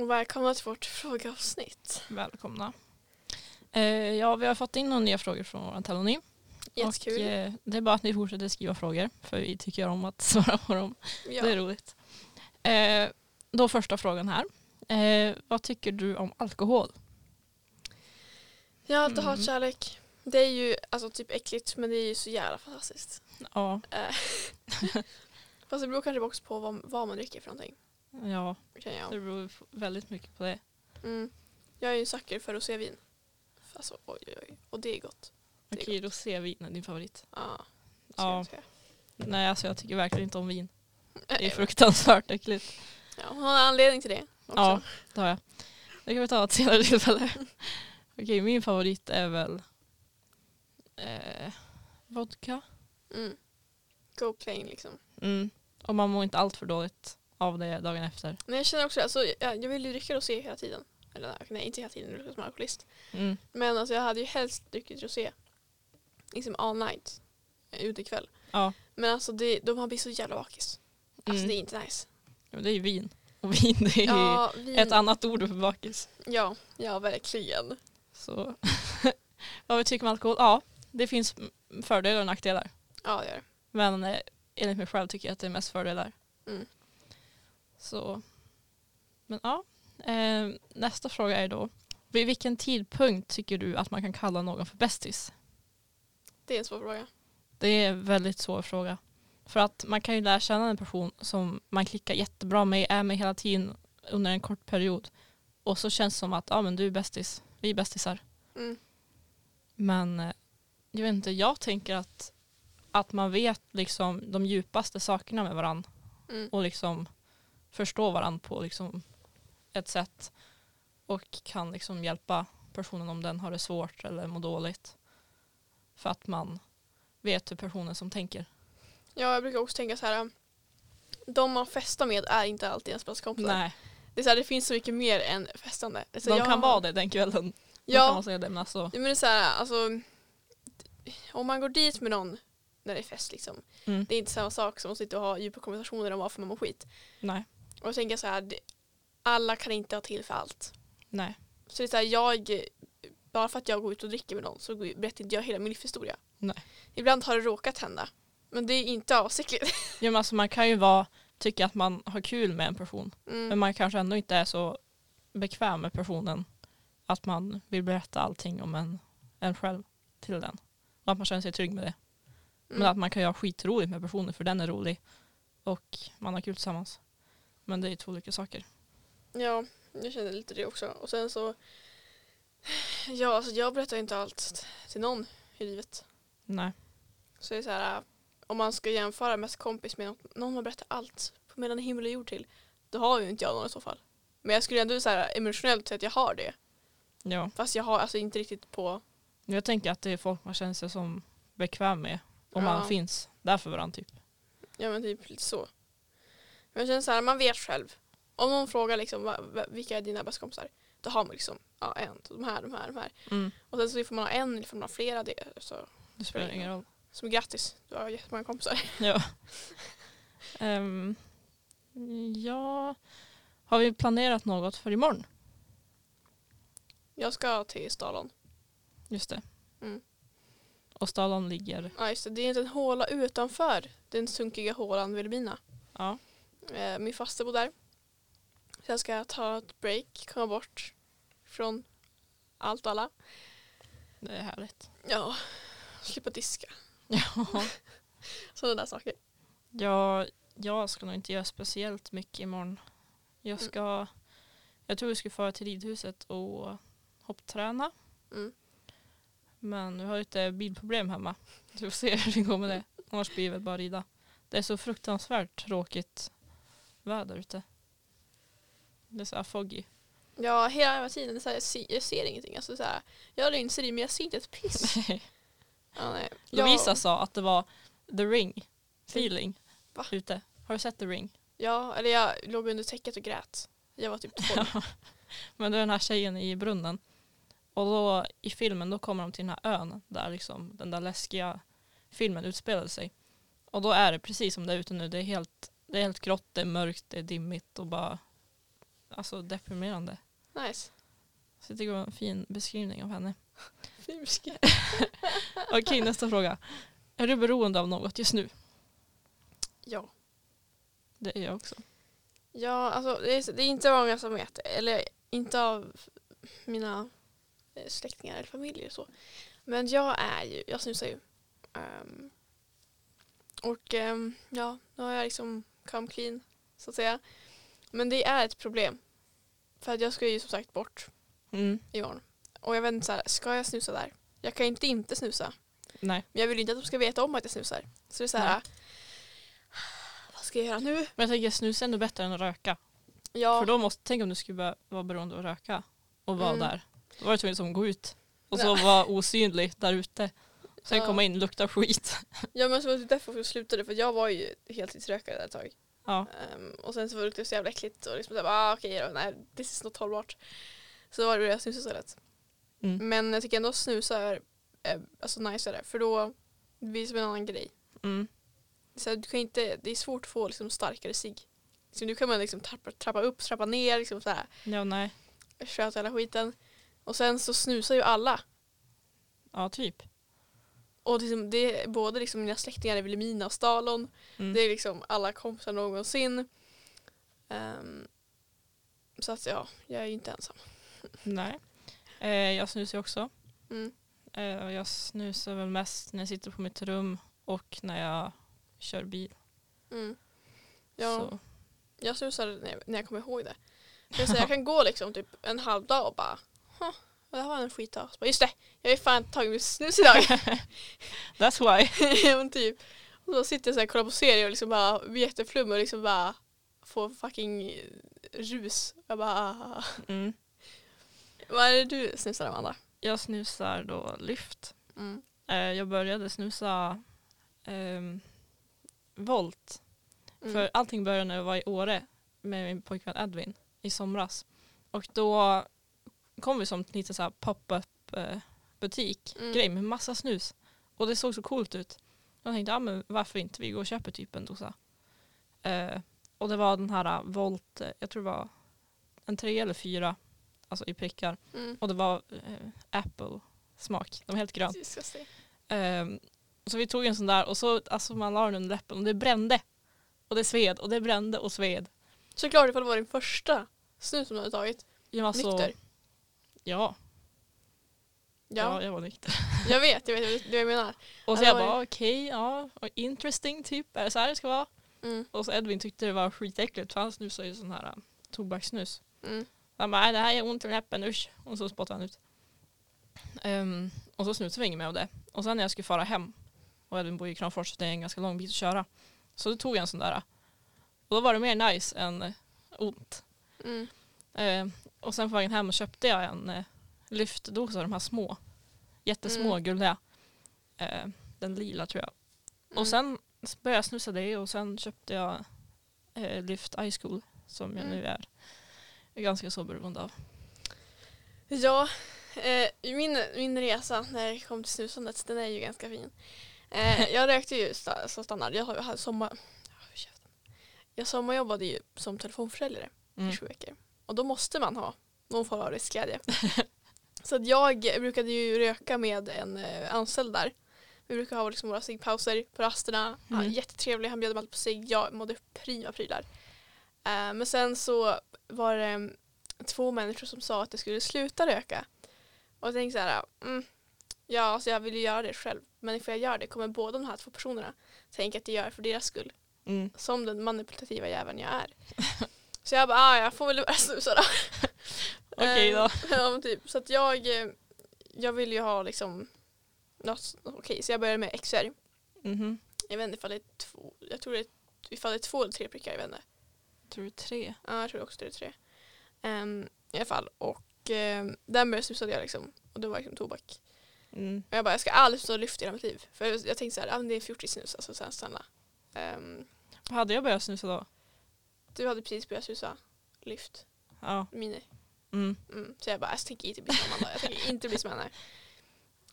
Och välkomna till vårt frågeavsnitt. Välkomna. Eh, ja, vi har fått in några nya frågor från vår telonym. Jättekul. Och, eh, det är bara att ni fortsätter skriva frågor för vi tycker om att svara på dem. ja. Det är roligt. Eh, då första frågan här. Eh, vad tycker du om alkohol? Jag har alltid Mm. kärlek. Det är ju alltså typ äckligt men det är ju så jävla fantastiskt. Ja, Eh, Fast det beror kanske också på vad, vad man dricker för någonting. Ja Kan jag. det beror väldigt mycket på det. Mm. Jag är ju en sucker för rosévin. Alltså oj oj oj. Och det är gott. Det är Okej, rosévin är din favorit. Ja. Ja. Nej, alltså jag tycker verkligen inte om vin. Det är fruktansvärt äckligt. Ja, hon har en anledning till det. Också. Ja, det har jag. Det kan vi ta ett senare tillfälle. Okej, min favorit är väl eh, vodka. Mm. Go plain liksom. Mm. Och man mår inte allt för dåligt av det dagen efter. Men jag känner också, alltså, jag, jag vill ju dricka rosé hela tiden. Eller nej, inte hela tiden, jag som alkoholist. Mm. Men alltså, jag hade ju helst druckit rosé. Liksom all night. eh, Utekväll. Ja, Men alltså det, då man blir så jävla bakis. Alltså Mm. det är inte nice. men det är ju vin. Och vin det är Ja, vin. ett annat ord för bakis. ja, ja, verkligen. Så vad vi tycker om alkohol? Ja, det finns fördelar och nackdelar. Ja, det gör det. Men eh, enligt mig själv tycker jag att det är mest fördelar. Mm. Så, men ja. Eh, nästa fråga är då, vid vilken tidpunkt tycker du att man kan kalla någon för bästis? Det är en svår fråga. Det är en väldigt svår fråga. För att man kan ju lära känna en person som man klickar jättebra med, är med hela tiden under en kort period. Och så känns det som att ja, men du är bästis, vi är bästisar. Mm. Men eh, jag vet inte, jag tänker att, att man vet liksom de djupaste sakerna med varandra Mm. och liksom förstår varandra på liksom ett sätt och kan liksom hjälpa personen om den har det svårt eller mår dåligt. För att man vet hur personen som tänker. Ja, jag brukar också tänka så här. De man festar med är inte alltid ens bästa kompisar. Nej, Det, är så här, det finns så mycket mer än festande. Det är så de jag kan vara det den kvällen. Ja. Kan man säga det, men alltså, Ja, men det är så här, alltså, om man går dit med någon när det är fest liksom. mm, Det är inte samma sak som att sitta och ha djupa konversationer om varför man mår skit. nej, Och jag tänker så här, alla kan inte ha till för allt. nej, Så det är så här, jag, bara för att jag går ut och dricker med någon så berättar inte jag hela min livshistoria. Nej. Ibland har det råkat hända. Men det är inte avsiktligt. ja, men alltså, man kan ju vara, tycka att man har kul med en person. Men Mm. man kanske ändå inte är så bekväm med personen att man vill berätta allting om en, en själv till den. Och att man känner sig trygg med det. Men Mm. att man kan göra skitroligt med personen för den är rolig. Och man har kul tillsammans. Men det är två olika saker. Ja, jag känner lite det också. Och sen så, ja alltså jag berättar inte allt till någon i livet. Nej. Så det är så här, om man ska jämföra mest kompis med något, någon man berättar allt på mellan himmel och jord till, då har ju inte jag någon i så fall. Men jag skulle ändå så här, emotionellt säga att jag har det. Ja. Fast jag har alltså inte riktigt på, Jag tänker att det är folk man känner sig som bekväm med. Om Ja. man finns där för varandra typ. ja men typ lite så. Men jag känner så här, man vet själv. Om någon frågar liksom, va- va- vilka är dina bästa kompisar? Då har man liksom, ja en, de här, de här, de här. Mm. Och sen så får man ha en eller får man ha flera. Det, så, Det spelar ingen roll. som grattis, du har jättemånga kompisar. Ja. Ehm, ja. Har vi planerat något för imorgon? Jag ska till Stalon. Just det. Mm. Och Stalon ligger... Ja just det, det är inte en håla utanför den sunkiga hålan Vilhelmina. Ja. Eh, min faste bor där. Så jag ska ta ett break, komma bort från allt och alla. Det är härligt. Ja, slippa diska. Ja. Sådana där saker. Jag, jag ska nog inte göra speciellt mycket imorgon. Jag ska... Jag tror vi ska fara till ridhuset och hoppträna. Mm. Men vi har lite bilproblem hemma. Så vi får se hur det går med det. Annars blir det väl bara rida. Det är så fruktansvärt tråkigt väder ute. Det är så här foggy. Ja, hela tiden. Så här, jag, ser, jag ser ingenting. Alltså, så här, jag inser det men jag ser inte ett piss. Ja, nej. Lovisa Jag, sa att det var the ring feeling Va? ute. Har du sett the ring? ja, eller jag låg under täcket och grät. Jag var typ 12. Men det är den här tjejen i brunnen. Och då i filmen då kommer de till den här ön där liksom den där läskiga filmen utspelade sig. Och då är det precis som det är ute nu. Det är helt, det är helt grått, det är mörkt, det är dimmigt och bara alltså deprimerande. Nice. Så jag tycker det var en fin beskrivning av henne. Fin beskrivning. Okej, nästa fråga. Är du beroende av något just nu? Ja. Det är jag också. Ja, alltså det är, det är inte många som vet. Eller inte av mina eh, släktingar eller familjer och så. Men jag är ju, jag snusar ju. Ehm, och ehm, ja, nu har jag liksom come clean så att säga. Men det är ett problem. För att jag ska ju som sagt bort Mm. imorgon. Och jag vet inte så här, ska jag snusa där? Jag kan inte inte snusa. Nej. Men jag vill inte att de ska veta om att jag snusar. Så det är så här, vad ska jag göra nu? Men jag tänker snus är ändå bättre än att röka. Ja, För då måste, tänk om du skulle vara beroende av att röka och vara Mm. där. Då var du tvungen att gå ut och så Nej. vara osynlig där ute. Sen Ja. komma in och lukta skit. Ja men så var det därför jag slutade för jag var ju heltidsrökare där ett tag. Ja. Ehm, och sen så var det så jävla äckligt och liksom såhär, ah, okej då, nej this is not hållbart. Så då var det jag snusa istället. Mm. Men jag tycker ändå snusa är eh, alltså najsare för då blir det som en annan grej. Mm. Så du kan inte, det är svårt att få liksom, starkare cigg. Så nu kan man liksom trappa, trappa upp, trappa ner, liksom såhär, Ja, nej. sköta hela skiten. Och sen så snusar ju alla. Ja, typ. Och liksom, det är både liksom mina släktingar i Vilhelmina och Stalon Mm. Det är liksom alla kompisar någonsin. Ehm, så att ja, jag är ju inte ensam. Nej. Eh, jag snusar också. Mm. Eh, jag snusar väl mest när jag sitter på mitt rum och när jag kör bil. Mm. Ja, Så. jag snusar när jag, när jag kommer ihåg det. Så jag kan gå liksom typ en halv dag och bara "Huh, det här var en skitdag. Så bara, Just det, jag har ju fan tagit mitt snus idag. That's why. ja, men typ. Och då sitter jag så här och kollar på serier och liksom bara blir jätteflummig och liksom bara får fucking rus. Jag bara Mm. Vad är det du snusar Amanda? Jag snusar då lyft. Mm. Eh, jag började snusa ehm, Volt. Mm. För allting började när jag var i Åre med min pojkvän Edvin i somras. Och då kom vi som en liten så här pop-up eh, butik Mm. grej med massa snus. Och det såg så coolt ut. Jag tänkte, ja men varför inte vi går och köper typ en dosa. Eh, och det var den här eh, Volt, eh, jag tror det var en tre eller fyra, alltså i prickar. Mm. Och det var eh, Apple smak, de var helt grön. Disgusting. Ehm, så vi tog en sån där och så alltså man la den under läppen och det brände. Och det sved och det brände och sved. Såklart ifall det var din första snus som du hade tagit. Jag var så, Nykter. Ja, ja. Ja, jag var nykter. jag vet, jag vet vad jag menar. Och så Ja, jag var bara okej, ja, och interesting typ, är det så här det ska vara? Mm. Och så Edvin tyckte det var skitäckligt för han snusade ju sån här äh, tobakssnus. Mm. Han bara, det här gör ont i läppen, usch. Och så spottade han ut. Ehm, och så snusade vi inget mer av det. Och sen när jag skulle fara hem, och Edvin bor i Kramfors så det är en ganska lång bit att köra. Så då tog jag en sån där. Och då var det mer nice än eh, ont. Mm. Ehm, och sen på vägen hem köpte jag en eh, lyftdosa, de här små. Jättesmå, Mm. gulliga. Ehm, den lila tror jag. Mm. Och sen började jag snusa det och sen köpte jag eh, Lyft Eye School som jag Mm. nu är, ganska så beroende av. Ja, eh, min, min resa när det kom till snusandet, den är ju ganska fin. Eh, jag rökte ju sta- som standard. Jag hade sommar... Jag sommarjobbade ju som telefonförsäljare Mm. i sju veckor. Och då måste man ha någon form av riskglädje. Så att jag brukade ju röka med en eh, anställd där. Vi brukar ha liksom våra ciggpauser på rasterna. Ja, Mm. jättetrevlig, han bjöd mig alltid på cigg. Jag mådde prima prylar. Eh, men sen så var det mm, två människor som sa att jag skulle sluta röka. Och jag tänkte så här, mm, ja alltså jag vill ju göra det själv. Men ifall jag gör det kommer båda de här två personerna tänka att jag gör det för deras skull. Mm. Som den manipulativa jäveln jag är. Så jag bara, ah, jag får väl börja snusa då. Okej då. Eh, ja typ. Så att jag, eh, jag vill ju ha liksom något, okej så jag började med XR. Mhm. Jag vet inte ifall det är två, jag tror det är, ifall det är två eller tre prickar, jag vet inte. Tror du tre? Ja jag tror också det är tre. Um, I alla fall och um, den började snusade jag liksom och det var liksom tobak. Mm. Och jag bara, jag ska aldrig snusa lyft i hela mitt liv. För jag, jag tänkte så här, ah, det är fjortissnus, alltså så här, snälla. Um, Vad hade jag börjat snusa då? Du hade precis börjat snusa lyft, Ja. mini. Mm. Mm, så jag bara, jag tänker inte bli som Amanda. Jag tänker inte bli som henne.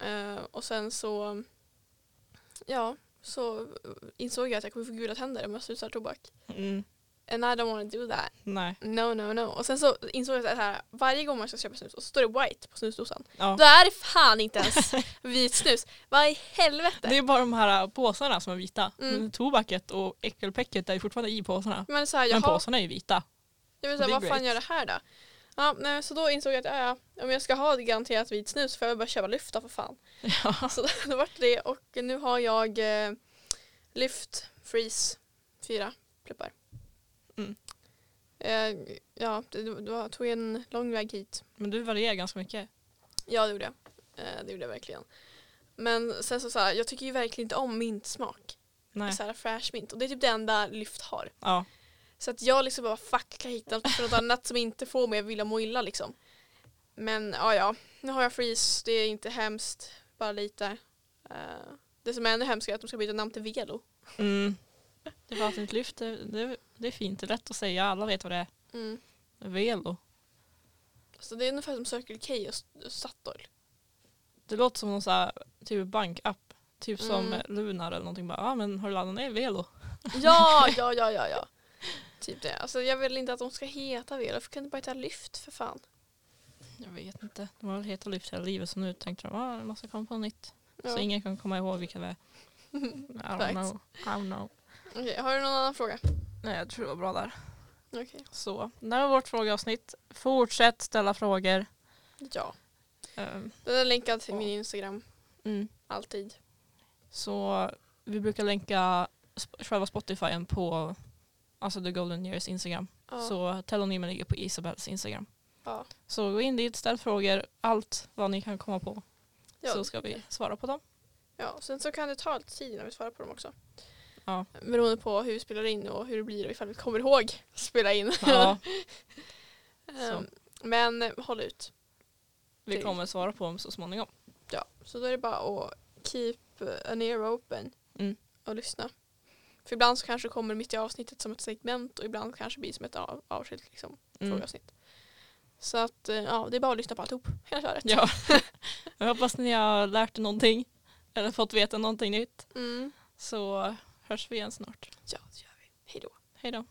Eh, och sen så, ja, så insåg jag att jag kommer få gula tänder om jag snusar tobak. Mm. And I don't want to do that. Nej. No, no, no. Och sen så insåg jag att här, varje gång man ska köpa snus och så står det white på snusdosan. Ja. Då är det fan inte ens vit snus. Vad i helvete? Det är bara de här påsarna som är vita. Mm. Men tobaket och äckelpäcket är fortfarande i påsarna. Men så här, Men påsarna är ju vita. jag vill säga, vad fan gör det här då? Ja, nej, så då insåg jag att ja, om jag ska ha garanterat vit snus så får jag bara köpa lyfta för fan. Ja. Så då vart det och nu har jag eh, lyft, freeze, fyra pluppar. Mm. Eh, ja, det, det tog en lång väg hit. Men du varierar ganska mycket. Ja, det gjorde jag. Eh, det gjorde jag verkligen. Men sen så, så här, jag tycker ju verkligen inte om mintsmak. Nej. Så här fresh mint. Och det är typ det enda lyft har. Ja. Så att jag liksom bara fuck kan hitta något, något annat som inte får mig att vilja må illa liksom. Men ja, ja. Nu har jag freeze. Det är inte hemskt. Bara lite. Eh, det som är ännu hemskare är att de ska byta namn till Velo. Mm. Det var ett lyft. Det, det, det är fint. Det är lätt att säga. Alla vet vad det är. Mm. Velo. Så det är ungefär som Circle K och Statoil. Det låter som någon så här, typ bankapp. Typ som Mm. Lunar eller någonting. Bara, ah, men har du laddat ner Velo? Ja, ja, ja, ja, ja. Typ det. Alltså jag vill inte att de ska heta Velo. För kan det bara heta Lyft för fan? Jag vet inte. De har väl hetat lyft hela livet så nu tänkte de ah, det måste komma på nytt. Ja. Så ingen kan komma ihåg vilka det är. I don't know. I don't know. Okej, har du någon annan fråga? Nej, jag tror det var bra där. Okej. Så, det här var vårt frågeavsnitt. Fortsätt ställa frågor. Ja. Ehm, Den är länkad till min Instagram. mm. Alltid. Så vi brukar länka sp- själva Spotify på alltså The Golden Years Instagram. Ja. Så telonymen ligger på Isabels Instagram. ja. Så gå in dit, ställ frågor, allt vad ni kan komma på. Ja. Så ska vi svara på dem. Ja, sen så kan det ta lite tid när vi svarar på dem också. Ja. Beroende på hur vi spelar in och hur det blir och ifall vi kommer ihåg att spela in. Ja, Ehm, Men håll ut. vi kommer svara på dem så småningom. Ja, så då är det bara att keep an ear open Mm. och lyssna. För ibland så kanske det kommer mitt i avsnittet som ett segment och ibland kanske det blir som ett av, avskilt liksom, Mm. frågeavsnitt. Så att eh, ja, det är bara att lyssna på alltihop, hela köret. Ja. Jag hoppas ni har lärt er någonting. Eller fått veta någonting nytt. Mm. Så hörs vi igen snart. Ja, det gör vi. Hej då. Hej då.